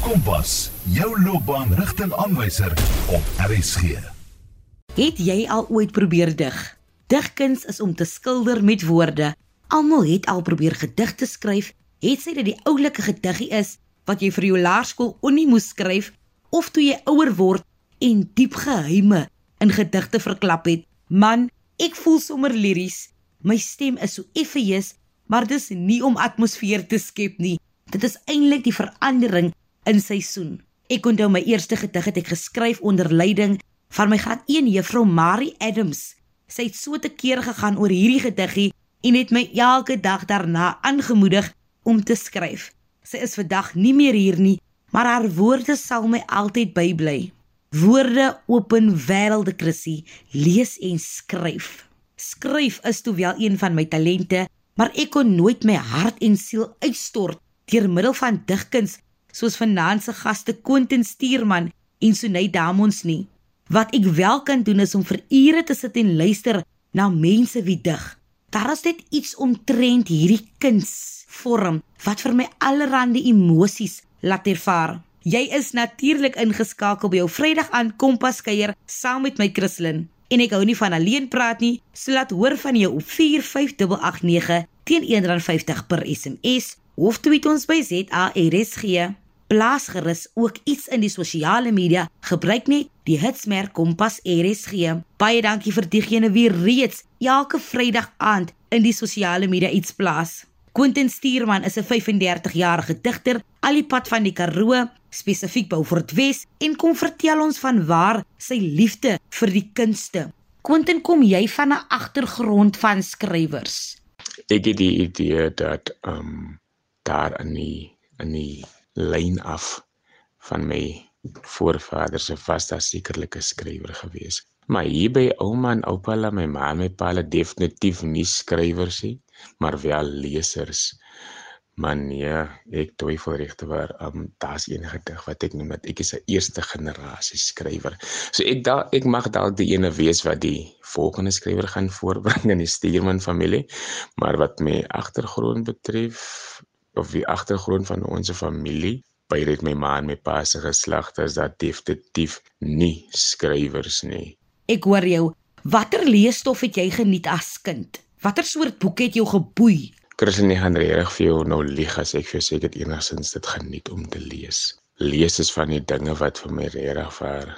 Kompas, jou loopbaanrigtingaanwyser op RSG. Het jy al ooit probeer dig? Digkuns is om te skilder met woorde. Almal het al probeer gedigte skryf, het sy dit die oulike gediggie is wat jy vir jou laerskool onnie moes skryf of toe jy ouer word en diep geheime in gedigte verklap het. Man, ek voel sommer liries. My stem is so effeus, maar dis nie om atmosfeer te skep nie. Dit is eintlik die verandering in seisoen. Ek onthou my eerste gedig het ek geskryf onder leiding van my graad 1 juffrou Marie Adams. Sy het so te keer gegaan oor hierdie gediggie en het my elke dag daarna aangemoedig om te skryf. Sy is vandag nie meer hier nie, maar haar woorde sal my altyd bybly. Woorde open wêrelde Chrissy, lees en skryf. Skryf is toe wel een van my talente, maar ek kon nooit my hart en siel uitstort deur middel van digkuns soos vanaand se gaste Quentin Stuurman en Sunay Damons nie. Wat ek wel kan doen is om vir ure te sit en luister na mense wie dig. Daar is net iets omtrent hierdie kunsvorm wat vir my allerlei emosies laat ervaar. Jy is natuurlik ingeskakel by jou Vrydag aan Kompas kuier saam met my Christlyn. En ek hou nie van alleen praat nie, so laat hoor van jou op 45889 teen R1.50 per SMS of tweet ons by ZARSG. Plaas gerus ook iets in die sosiale media. Gebruik net die hitsmerk Kompas RSG. Baie dankie vir diegene wie reeds elke Vrydag aand in die sosiale media iets plaas. Quentin Stuurman is 'n 35-jarige digter al die pad van die Karoo, spesifiek Beaufort Wes, en kom vertel ons van waar sy liefde vir die kunste. Quentin, kom jy van 'n agtergrond van skrywers? Ek het die idee dat ehm um, daar in die in die lyn af van my voorvaders se was daar sekerlik 'n skrywer gewees. Maar hier by ouma en oupa, la my ma my pa, hulle definitief nie skrywers nie, maar wel lesers. Man nee, ek twyfel regte waar, um, daar's een gedig wat ek noem dat ek is 'n eerste generasie skrywer. So ek dalk ek mag dalk die ene wees wat die volgende skrywer gaan voorbring in die Stuurman familie, maar wat my agtergrond betref, of die agtergrond van ons familie by dit my ma en my pa se geslagte is dat definitief nie skrywers nie. Ek hoor jou. Watter leesstof het jy geniet as kind? Watter soort boeke het jou geboei? Christine gaan reg vir jou nou lieg as ek vir seker enigstens dit geniet om te lees. Lees is van die dinge wat vir my regtig vir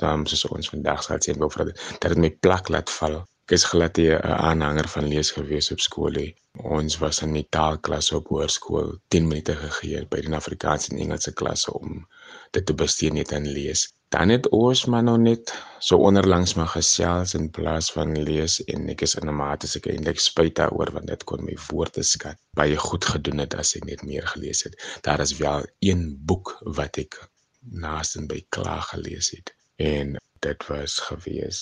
dames soos ons vandag sal sien wou vir dat dit my plak laat val. Ek is glad 'n aanhanger van lees gewees op skool. He. Ons was in die taalklas op hoërskool 10 minute gegee by die Afrikaanse en Engelse klasse om dit te bestee net aan lees. Dan het ons maar nou net so onderlangs maar gesels in plaas van lees en ek is in 'n mate seker eintlik spyt daaroor want dit kon my woordeskat baie goed gedoen het as ek net meer gelees het. Daar is wel een boek wat ek naasten by klaar gelees het en dit was gewees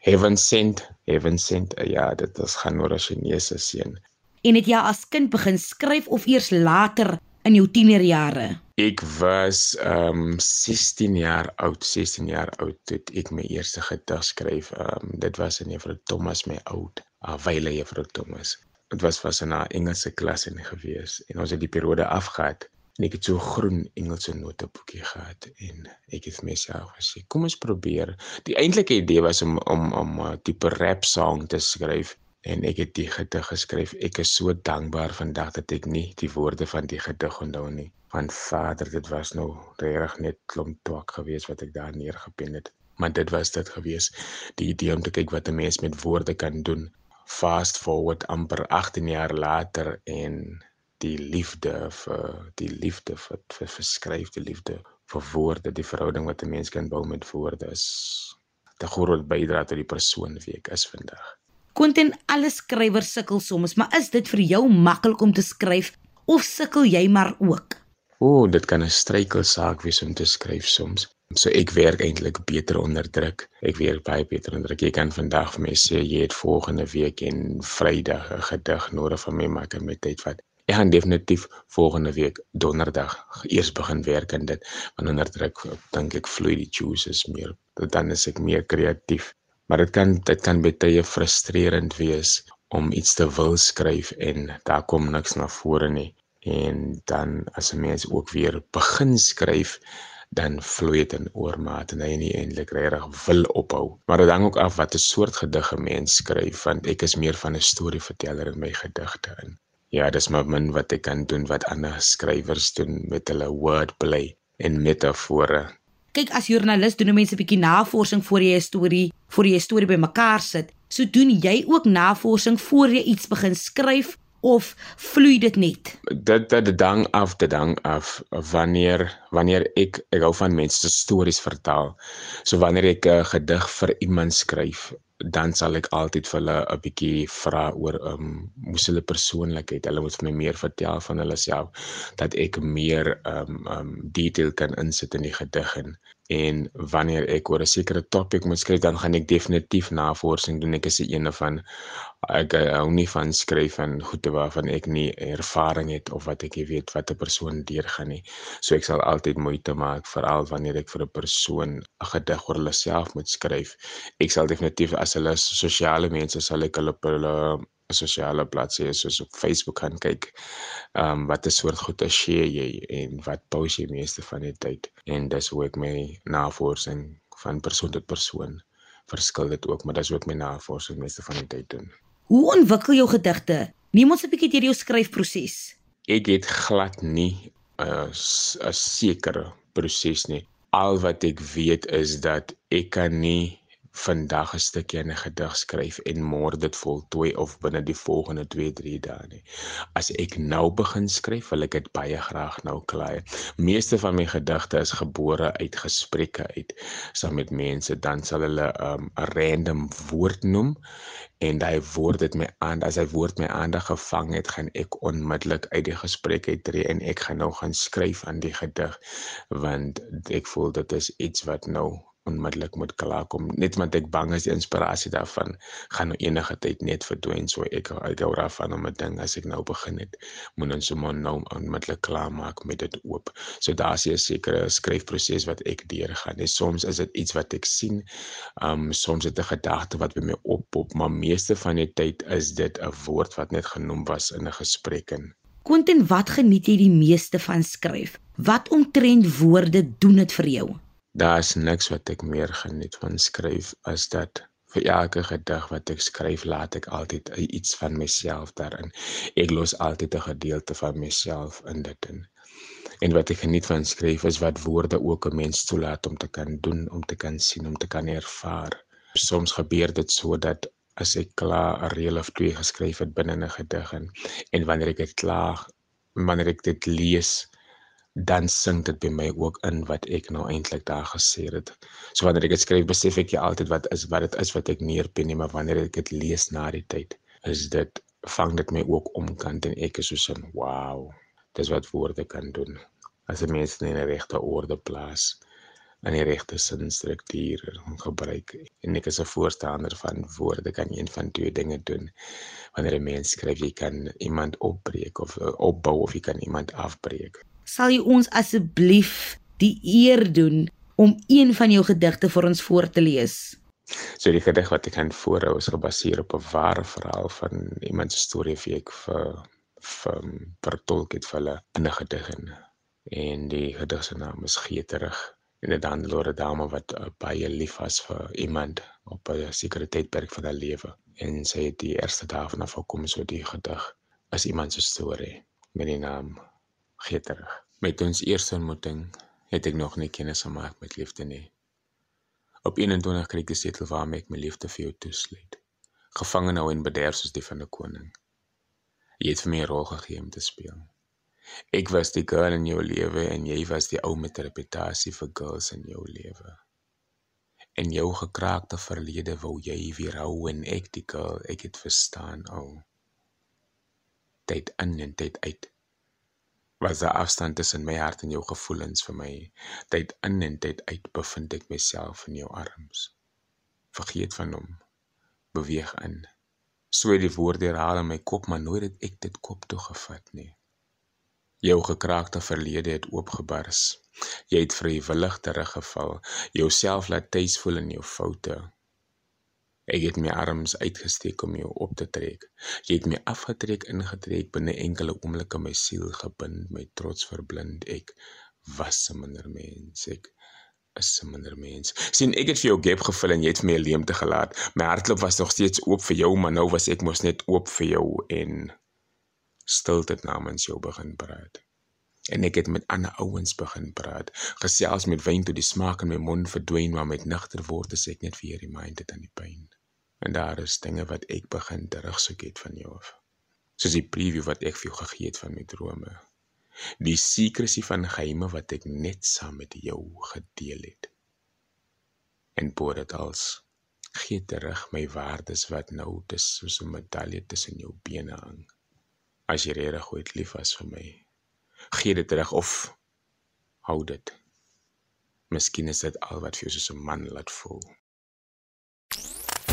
Heaven Sent, Heaven Sent. Ja, dit is gaan oor 'n Chinese seun En het jy as kind begin skryf of eers later in jou tienerjare? Ek was ehm um, 16 jaar oud, 16 jaar oud toe ek my eerste gedig skryf. Ehm um, dit was in Juffrou Thomas my oud, Awyle Juffrou Thomas. Dit was was in 'n Engelse klas in gewees en ons het die periode afgehad en ek het so groen Engelse noteboekie gehad en ek het myself gesê kom ons probeer. Die eintlike idee was om om om 'n tipe rap song te skryf en ek het die gedig geskryf. Ek is so dankbaar vandag dat ek nie die woorde van die gedig onthou nie. Want Vader, dit was nou reg net klomp twak geweest wat ek daar neergepen het. Maar dit was dit geweest. Die idee om te kyk wat 'n mens met woorde kan doen. Fast forward amper 18 jaar later en die liefde vir die liefde vir vir verskryfde liefde vir woorde, die verhouding wat 'n mens kan bou met woorde is te groot bydra tot die persoon wie ek is vandag. Quentin, alle skrywers sukkel soms, maar is dit vir jou maklik om te skryf of sukkel jy maar ook? O, dit kan 'n struikelsaak wees om te skryf soms. So ek werk eintlik beter onder druk. Ek werk baie beter onder druk. Jy kan vandag vir my sê jy het volgende week en Vrydag 'n gedig nodig van my, maar ek het my tyd vat. Ek gaan definitief volgende week donderdag eers begin werk aan dit. Want onder druk dink ek vloei die juices meer. Dan is ek meer kreatief maar dit kan dit kan baie frustrerend wees om iets te wil skryf en daar kom niks na vore nie En dan as 'n mens ook weer begin skryf, dan vloei dit in oormaat en hy nie eintlik regtig wil ophou. Maar dit hang ook af wat 'n soort gedig 'n mens skryf, want ek is meer van 'n storieverteller in my gedigte in. Ja, dis maar min wat ek kan doen wat ander skrywers doen met hulle wordplay en metafore. Kyk, as joernalis doen mense 'n bietjie navorsing voor jy 'n storie, voor jy 'n storie bymekaar sit. So doen jy ook navorsing voor jy iets begin skryf of vloei dit net? Dit dit dang af, dit dang af wanneer wanneer ek ek hou van mense se stories vertel. So wanneer ek 'n gedig vir iemand skryf, dan sal ek altyd vir hulle 'n bietjie vra oor ehm um, moes hulle persoonlikheid. Hulle moet vir my meer vertel van hulle self dat ek meer ehm um, ehm um, detail kan insit in die gedig en en wanneer ek oor 'n sekere topik moet skryf dan gaan ek definitief navorsing doen. Ek is 'n een van ek hou nie van skryf en goede waarvan ek nie ervaring het of wat ek weet wat 'n persoon deurgaan nie. So ek sal altyd moeite maak veral wanneer ek vir 'n persoon 'n gedig oor hulle self moet skryf. Ek sal definitief as hulle sosiale mense sal ek hulle op hulle sosiale bladsye soos op Facebook gaan kyk. Ehm um, wat 'n soort goede share jy en wat post jy meeste van die tyd en dis hoe ek my navorsing van persoon tot persoon verskil dit ook, maar dis ook my navorsing meeste van die tyd doen. Hoe ontwikkel jou gedigte? Neem ons 'n bietjie deur jou skryfproses. Ek het glad nie 'n uh, 'n sekere proses nie. Al wat ek weet is dat ek kan nie vandag 'n stukkie in 'n gedig skryf en môre dit voltooi of binne die volgende 2-3 dae nie. As ek nou begin skryf, wil ek dit baie graag nou klaar. Meeste van my gedigte is gebore uit gesprekke uit saam met mense, dan sal hulle 'n um, random woord noem en daai woord het my aan as hy woord my aandag gevang het, gaan ek onmiddellik uit die gesprek uittreë en ek gaan nou gaan skryf aan die gedig want ek voel dit is iets wat nou onmiddellik moet klaarkom net want ek bang is die inspirasie daarvan gaan nou enige tyd net verdwyn so ek ek hou daarvan om 'n ding as ek nou begin het moet ons sommer nou onmiddellik klaar maak met dit oop so daar's 'n sekere skryfproses wat ek deurgaan en soms is dit iets wat ek sien um soms het 'n gedagte wat by my oppop maar meeste van die tyd is dit 'n woord wat net genoem was in 'n gesprek en Quentin, wat geniet jy die meeste van skryf? Wat omtrent woorde doen dit vir jou? Daar's niks wat ek meer geniet van skryf as dat vir elke gedig wat ek skryf, laat ek altyd iets van myself daarin. Ek los altyd 'n gedeelte van myself in dit in. En wat ek geniet van skryf is wat woorde ook 'n mens toelaat om te kan doen, om te kan sien, om te kan ervaar. Soms gebeur dit sodat as ek klaar 'n reël of twee geskryf het binne 'n gedig en, en wanneer ek dit klaar wanneer ek dit lees dan sink dit by my ook in wat ek nou eintlik daar gesê het. So wanneer ek dit skryf, besef ek ja altyd wat is wat dit is wat ek neerpen nie, maar wanneer ek dit lees na die tyd, is dit vang dit my ook omkant en ek is so 'n wow. Dis wat woorde kan doen. As 'n mens in 'n regte orde plaas en die regte sinstruktuur gebruik. En ek is 'n voorstander van woorde kan een van twee dinge doen. Wanneer 'n mens skryf, jy kan iemand opbreek of opbou of jy kan iemand afbreek sal jy ons asseblief die eer doen om een van jou gedigte vir ons voor te lees? So die gedig wat ek gaan voorhou is gebaseer op 'n ware verhaal van iemand se storie wie ek vir vir vertolk het vir hulle in 'n gedig en en die gedig se naam is Geeterig en dit handel oor 'n dame wat uh, baie lief was vir iemand op 'n sekere tydperk van haar lewe en sy het die eerste dag vanaf gekom so die gedig as iemand se storie met die naam gee terug. Met ons eerste ontmoeting het ek nog nie kennis gemaak met liefde nie. Op 21 kry ek die setel waarmee ek my liefde vir jou toesluit. Gevange nou in bederf soos die van 'n koning. Jy het vir my 'n rol gegee om te speel. Ek was die girl in jou lewe en jy was die ou met 'n reputasie vir girls in jou lewe. En jou gekraakte verlede wou jy weer hou en ek die girl, ek het verstaan al. Tyd in en tyd uit was daar afstand tussen my hart en jou gevoelens vir my. Tyd in en tyd uit bevind ek myself in jou arms. Vergeet van hom. Beweeg in. So het die woorde herhaal in my kop, maar nooit het ek dit kop toe gevat nie. Jou gekraakte verlede het oopgebars. Jy het vrywillig teruggeval, jouself laat tuis voel in jou foute. Ek het my arms uitgesteek om jou op te trek. Jy het my afgetrek ingetrek binne enkele oomblikke my siel gebind, my trots verblind. Ek was 'n minder mens. Ek is 'n minder mens. Sien, ek het vir jou gap gevul en jy het vir my 'n leemte gelaat. My hartklop was nog steeds oop vir jou, maar nou was ek mos net oop vir jou en stilte namens jou begin praat. En ek het met ander ouens begin praat. Gesels met wyn tot die smaak in my mond verdwyn, maar met nigter word as ek net vir hierdie mind het aan die pyn. En daar is dinge wat ek begin terugsoek het van jou af. Soos die preview wat ek vir jou gegee het van my drome. Die sekresie van geheime wat ek net saam met jou gedeel het. En poor dit als gee terug my waardes wat nou dis soos 'n medalje tussen jou bene hang. As jy regtig ooit lief was vir my, gee dit terug of hou dit. Miskien is dit al wat vir jou soos 'n man laat voel.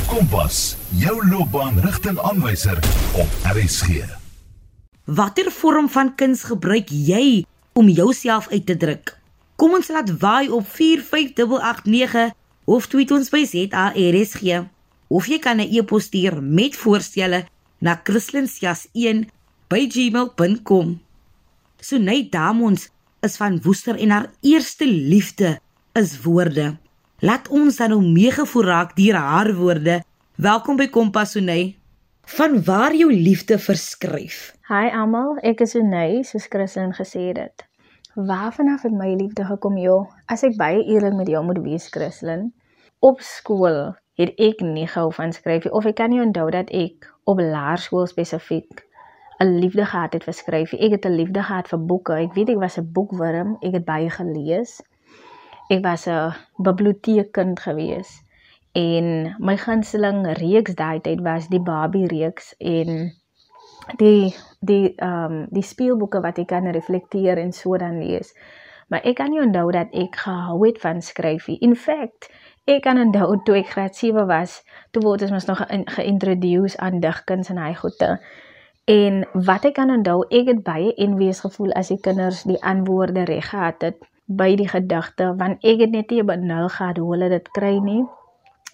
Kompas, jou loopbaanrigtingaanwyser op RSG. Watter vorm van kuns gebruik jy om jouself uit te druk? Kom ons laat waai op 45889 of tweet ons by ZARSG of jy kan 'n e-pos stuur met voorstelle na christlinsjas1@gmail.com. Sunay Damons is van Woester en haar eerste liefde is woorde. Laat ons dan nou meegevoer raak deur haar woorde. Welkom by Kompas Sunay. Van waar jou liefde verskryf. Hi almal, ek is Sunay, soos Christelin gesê het. Waarvan af het my liefde gekom, joh? As ek baie eerlik met jou moet wees, Christelin, op skool het ek nie gehou van skryf nie of ek kan nie onthou dat ek op laerskool spesifiek 'n liefde gehad het vir skryf. Ek het 'n liefde gehad vir boeke. Ek weet ek was 'n boekwurm. Ek het baie gelees. Ek was 'n biblioteekkind gewees. En my gunsteling reeks daai tyd was die Barbie reeks en die die ehm um, die speelboeke wat ek kan reflekteer en so dan lees. Maar ek kan nie onthou dat ek gehou het van skryf nie. In fact, ek kan onthou toe ek graad 7 was, toe word ons nog geïntroduce aan digkuns en hy goede. En wat ek kan onthou, ek het baie enwees gevoel as die kinders die antwoorde reg gehad het by die gedigte, want ek het net nie benul gehad hoe hulle dit kry nie.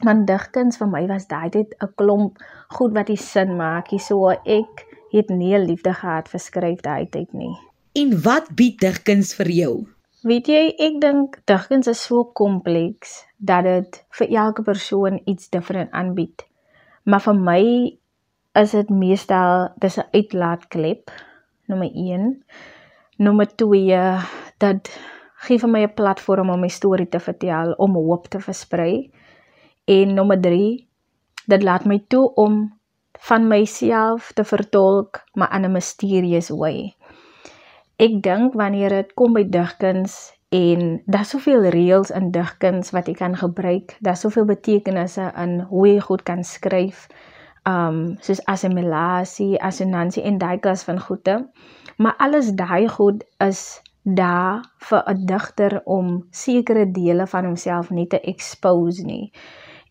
Want digkuns vir my was daai tyd 'n klomp goed wat die sin maak. So ek het nie 'n liefde gehad vir skryf daai tyd nie. En wat bied digkuns vir jou? Weet jy, ek dink digkuns is so kompleks dat dit vir elke persoon iets different aanbied. Maar vir my is dit meestal dis 'n uitlaatklep nommer 1. Nommer 2 dat gee vir my 'n platform om my storie te vertel, om hoop te versprei. En nommer 3 dit laat my toe om van myself te vertolk maar in 'n mysterious way. Ek dink wanneer dit kom by digkuns en daar's soveel reëls in digkuns wat jy kan gebruik, daar's soveel betekenisse in hoe jy goed kan skryf um soos assimilasie, assonansie en daai klas van goede. Maar alles daai goed is daar vir 'n digter om sekere dele van homself nie te expose nie.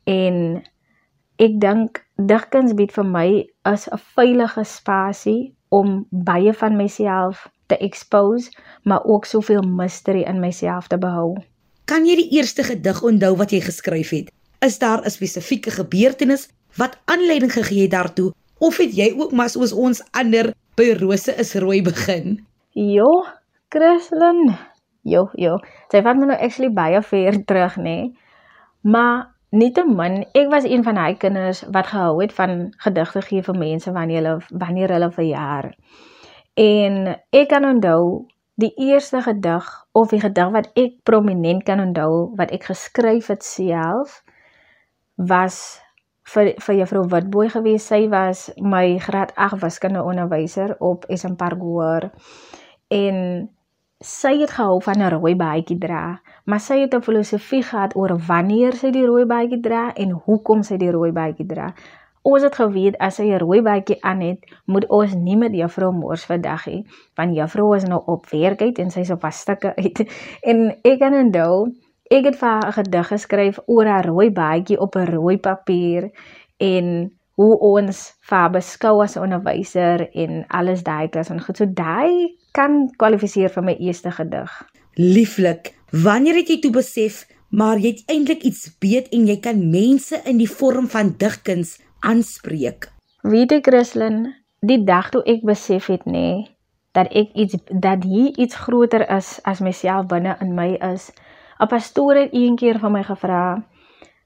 En ek dink digkuns bied vir my as 'n veilige spasie om baie van myself te expose, maar ook soveel mystery in myself te behou. Kan jy die eerste gedig onthou wat jy geskryf het? Is daar 'n spesifieke gebeurtenis wat aanleiding gegee het daartoe of het jy ook maar soos ons ander by rose is rooi begin? Jo, Christlyn. Jo, jo. Sy vat my nou actually baie ver terug, nê. Nee. Maar nietemin, ek was een van daai kinders wat gehou het van gedigte gee vir mense wanneer hulle wanneer hulle verjaar. En ek kan onthou die eerste gedig of die gedig wat ek prominent kan onthou wat ek geskryf het self was vir vir juffrou Witboy gewees. Sy was my graad 8 wiskunde onderwyser op SM Parkhoor. En sy het gehou van 'n rooi baadjie dra, maar sy het 'n filosofie gehad oor wanneer sy die rooi baadjie dra en hoekom sy die rooi baadjie dra. Ons het geweet as sy 'n rooi baadjie aan het, moet ons nie met juffrou mors vandag nie, want juffrou is nou op werk uit en sy's op haar stukke uit. En ek kan onthou ek het vir haar 'n gedig geskryf oor haar rooi baadjie op 'n rooi papier en hoe ons vir haar beskou as 'n onderwyser en alles daai klas en goed so daai kan kwalifiseer vir my eerste gedig. Lieflik, wanneer het jy toe besef maar jy het eintlik iets weet en jy kan mense in die vorm van digkuns aanspreek. Weet ek Christlyn, die dag toe ek besef het nê nee, dat ek iets dat hier iets groter is as myself binne in my is. 'n Pastoor het een keer van my gevra,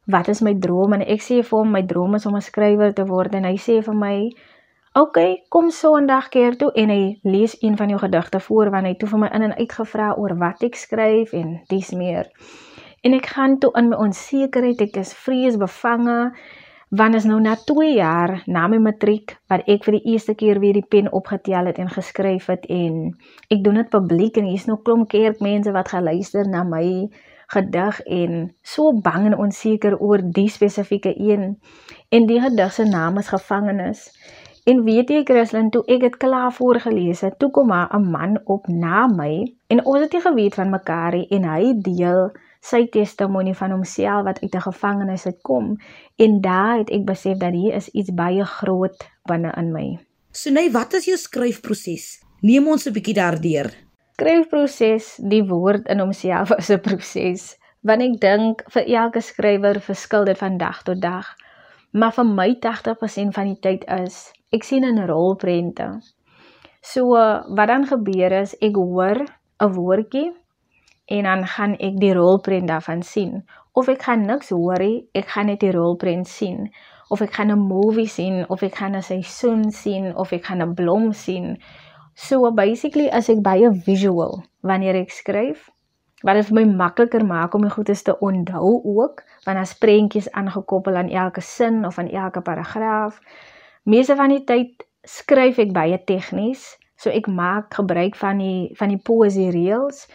"Wat is my droom?" en ek sê vir hom my droom is om 'n skrywer te word en hy sê vir my, "Oké, okay, kom Sondag keer toe en hy lees een van jou gedigte voor want hy het toe vir my in en uit gevra oor wat ek skryf en dis meer." En ek gaan toe in my onsekerheid, ek is vreesbevange want is nou na 2 jaar na my matriek wat ek vir die eerste keer weer die pen opgetel het en geskryf het en ek doen dit publiek en hier's nog klomp kerkmense wat gaan luister na my gedig en so bang en onseker oor die spesifieke een en die gedig se naam is gevangenis en weet jy Christlyn toe ek dit klaar voorgeles het toe kom maar 'n man op na my en ons het nie geweet van mekaar nie en hy deel sy testimonie van homself wat uit 'n gevangenis uit kom en daar het ek besef dat hier is iets baie groot binne in my. So nee, wat is jou skryfproses? Neem ons 'n bietjie daardeur. Skryfproses, die woord in homself is 'n proses. Want ek dink vir elke skrywer verskil dit van dag tot dag. Maar vir my 80% van die tyd is ek sien 'n rolprente. So wat dan gebeur is ek hoor 'n woordjie en dan gaan ek die rolprent daarvan sien. Of ek gaan niks hoorie, ek gaan net die rolprent sien. Of ek gaan 'n movie sien, of ek gaan 'n seisoen sien, of ek gaan 'n blom sien. So basically as ek baie visual wanneer ek skryf, wat dit vir my makliker maak om my goedes te onthou ook, want as prentjies aangekoppel aan elke sin of aan elke paragraaf. Meeste van die tyd skryf ek baie tegnies, so ek maak gebruik van die van die poesie reëls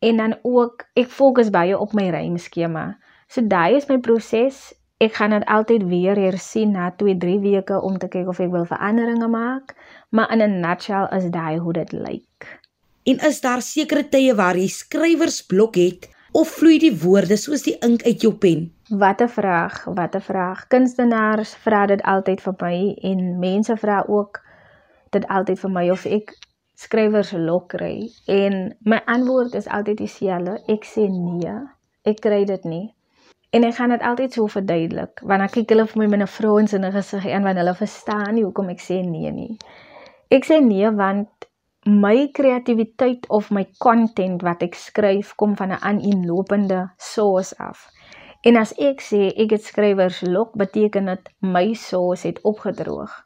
en dan ook ek fokus baie op my rymskema. So daai is my proses. Ek gaan dit altyd weer hersien na 2-3 weke om te kyk of ek wil veranderinge maak, maar in 'n nutshell is daai hoe dit lyk. En is daar sekere tye waar jy skrywersblok het of vloei die woorde soos die ink uit jou pen? Wat 'n vraag, wat 'n vraag. Kunstenaars vra dit altyd vir my en mense vra ook dit altyd vir my of ek skrywers lok kry en my antwoord is altyd dieselfde. Ek sê nee. Ek kry dit nie. En ek gaan dit altyd so verduidelik. Wanneer kyk hulle vir my met 'n vrounsinnige gesig en wanneer hulle verstaan nie hoekom ek sê nee nie. Ek sê nee want my kreatiwiteit of my content wat ek skryf kom van 'n aaneenlopende source af. En as ek sê ek het skrywers lok, beteken dit my source het opgedroog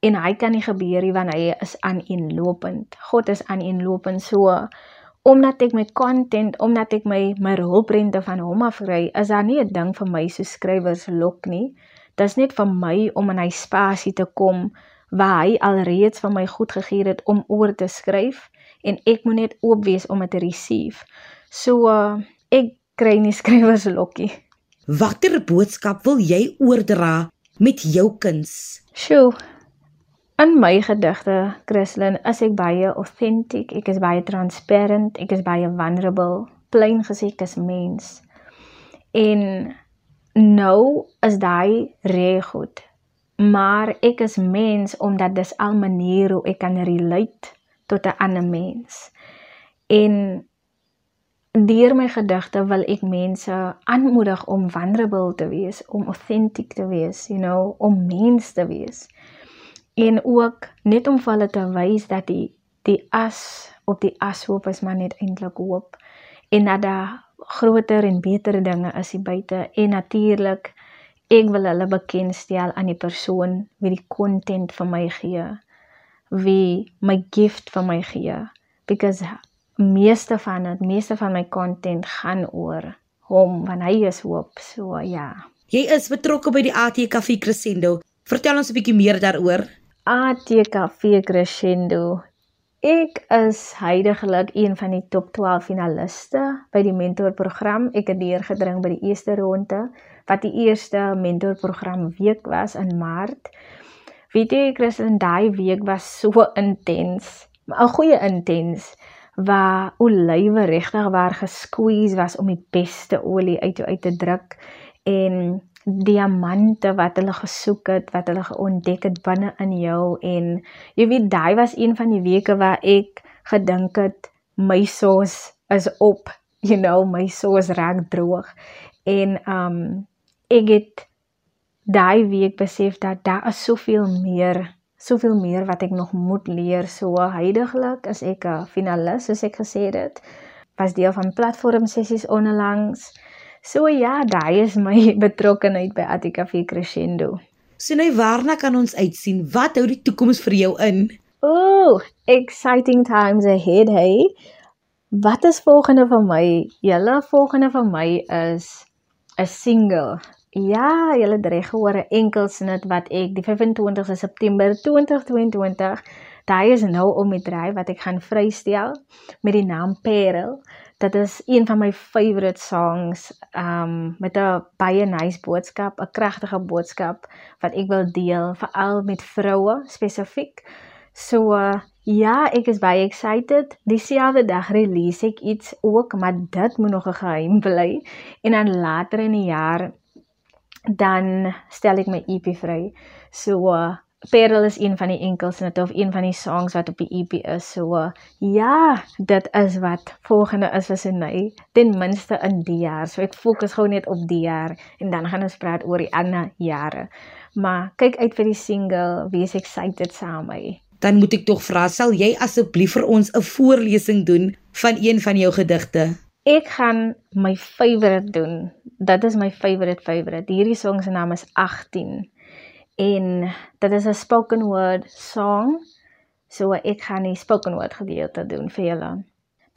en hy kan nie gebeur nie want hy is aaneenlopend. God is aaneenlopend so omdat ek my content, omdat ek my my rolprente van hom afry, is daar nie 'n ding vir my so skrywers lok nie. Dis net vir my om in hy spasie te kom waar hy alreeds vir my goed gegee het om oor te skryf en ek moet net oop wees om dit te receive. So uh, ek kry nie skrywers lokkie. Watter boodskap wil jy oordra met jou kuns? Sjoe, In my gedigte, Christlyn, is ek baie authentic, ek is baie transparant, ek is baie vulnerable, plain gesê ek is mens. En nou is daai reg goed. Maar ek is mens omdat dis al maniere hoe ek kan relate tot 'n ander mens. En deur my gedigte wil ek mense aanmoedig om vulnerable te wees, om authentic te wees, you know, om mens te wees. En ook net om vir hulle te wys dat die die as op die ashoop is maar net eintlik hoop. En dat daar groter en beter dinge is hier buite. En natuurlik ek wil hulle bekendstel aan die persoon wie die content vir my gee wie my gift vir my gee because meeste van dit meeste van my content gaan oor hom want hy is hoop so ja jy is betrokke by die ATKV Crescendo vertel ons 'n bietjie meer daaroor ATKV Crescendo. Ek is heidaglik een van die top 12 finaliste by die mentorprogram. Ek het deurgedring by die eerste ronde wat die eerste mentorprogram week was in Maart. Weet jy, Christen, daai week was so intens, 'n goeie intens waar olywe regtig waar gesqueeze was om die beste olie uit uit te druk en diamante wat hulle gesoek het, wat hulle ontdek het binne in jou en jy weet daai was een van die weke waar ek gedink het my sos is op you know, my soos raak droog. En um ek het daai week besef dat daar is soveel meer, soveel meer wat ek nog moet leer. So heidaglik is ek 'n finalis, soos ek gesê het, was deel van platform sessies onlangs. So ja, daai is my betrokkeheid by Attica Vie Crescendo. So nou waarna kan ons uitsien? Wat hou die toekoms vir jou in? Ooh, exciting times ahead, hey. Wat is volgende vir my? Julle volgende vir my is 'n single. Ja, julle het reg gehoor, 'n enkelsnit wat ek die 25ste September 2022, daai is nou om die draai wat ek gaan vrystel met die naam Perel. Dit is een van my favorite songs, um met 'n baie nice boodskap, 'n kragtige boodskap wat ek wil deel, veral met vroue spesifiek. So uh, ja, ek is baie excited. Dieselfde dag release ek iets ook, maar dit moet nog 'n geheim bly. En dan later in die jaar dan stel ek my EP vry. So uh, Perel is een van die enkels net of een van die songs wat op die EP is. So uh, ja, dit is wat volgende is vir Sinay, ten minste in die jaar. So ek fokus gou net op die jaar en dan gaan ons praat oor die ander jare. Maar kyk uit vir die single, wees excited saam met my dan moet ek tog vra, sal jy asseblief vir ons 'n voorlesing doen van een van jou gedigte? Ek gaan my favourite doen. Dit is my favourite favourite. Hierdie song se naam is 18. En dit is 'n spoken word song. So ek gaan die spoken word gedeelte doen vir julle.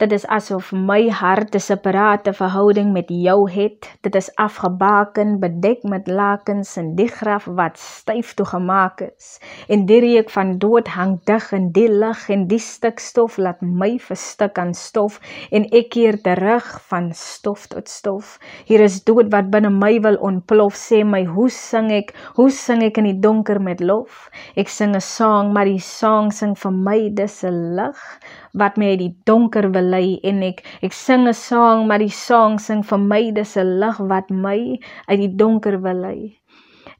Dit is asof my hart 'n separate verhouding met jou het. Dit is afgebaken, bedek met lakens in die graf wat styf toegemaak is. En die reuk van dood hang dig in die lug en die stuk stof laat my verstik aan stof en ek keer terug van stof tot stof. Hier is dood wat binne my wil ontplof. Sê my, hoe sing ek? Hoe sing ek in die donker met lof? Ek sing 'n song, maar die song sing vir my dis 'n lig wat my uit die donker wil lei en ek ek sing 'n sang maar die sang sing vir my dis 'n lig wat my uit die donker wil lei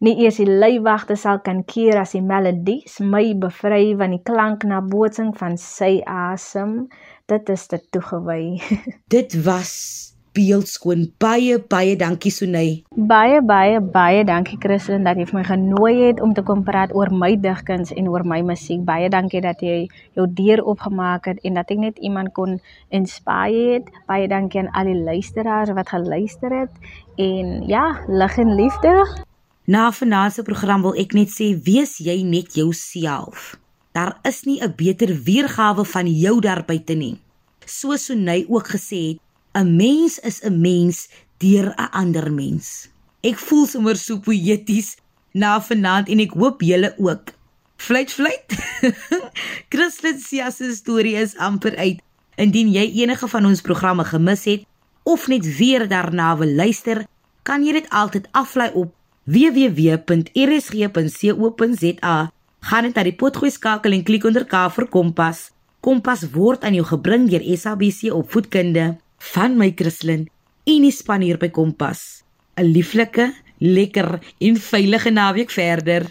nie eers die leiwagte sal kan keer as die melodies my bevry van die klank na bootsing van sy asem dit is te toegewy. Dit was beeldskoon. Baie baie dankie Sunay. Baie baie baie dankie Christen dat jy vir my genooi het om te kom praat oor my digkuns en oor my musiek. Baie dankie dat jy jou deur oopgemaak het en dat ek net iemand kon inspireer het. Baie dankie aan al die luisteraars wat geluister het en ja, lig en liefde. Na vanaand se program wil ek net sê wees jy net jouself. Daar is nie 'n beter weergawe van jou daar buite nie. Soos Sunay ook gesê het, 'n mens is 'n mens deur 'n ander mens. Ek voel sommer so poeties na vanaand en ek hoop julle ook. Fluit fluit. Christlyn se storie is amper uit. Indien jy enige van ons programme gemis het of net weer daarna wil luister, kan jy dit altyd aflaai op www.rsg.co.za. Gaan net na die potgooi skakel en klik onder K vir Kompas. Kompas word aan jou gebring deur SABC opvoedkunde van my Christlyn en die span hier by Kompas. 'n Lieflike, lekker en veilige naweek verder.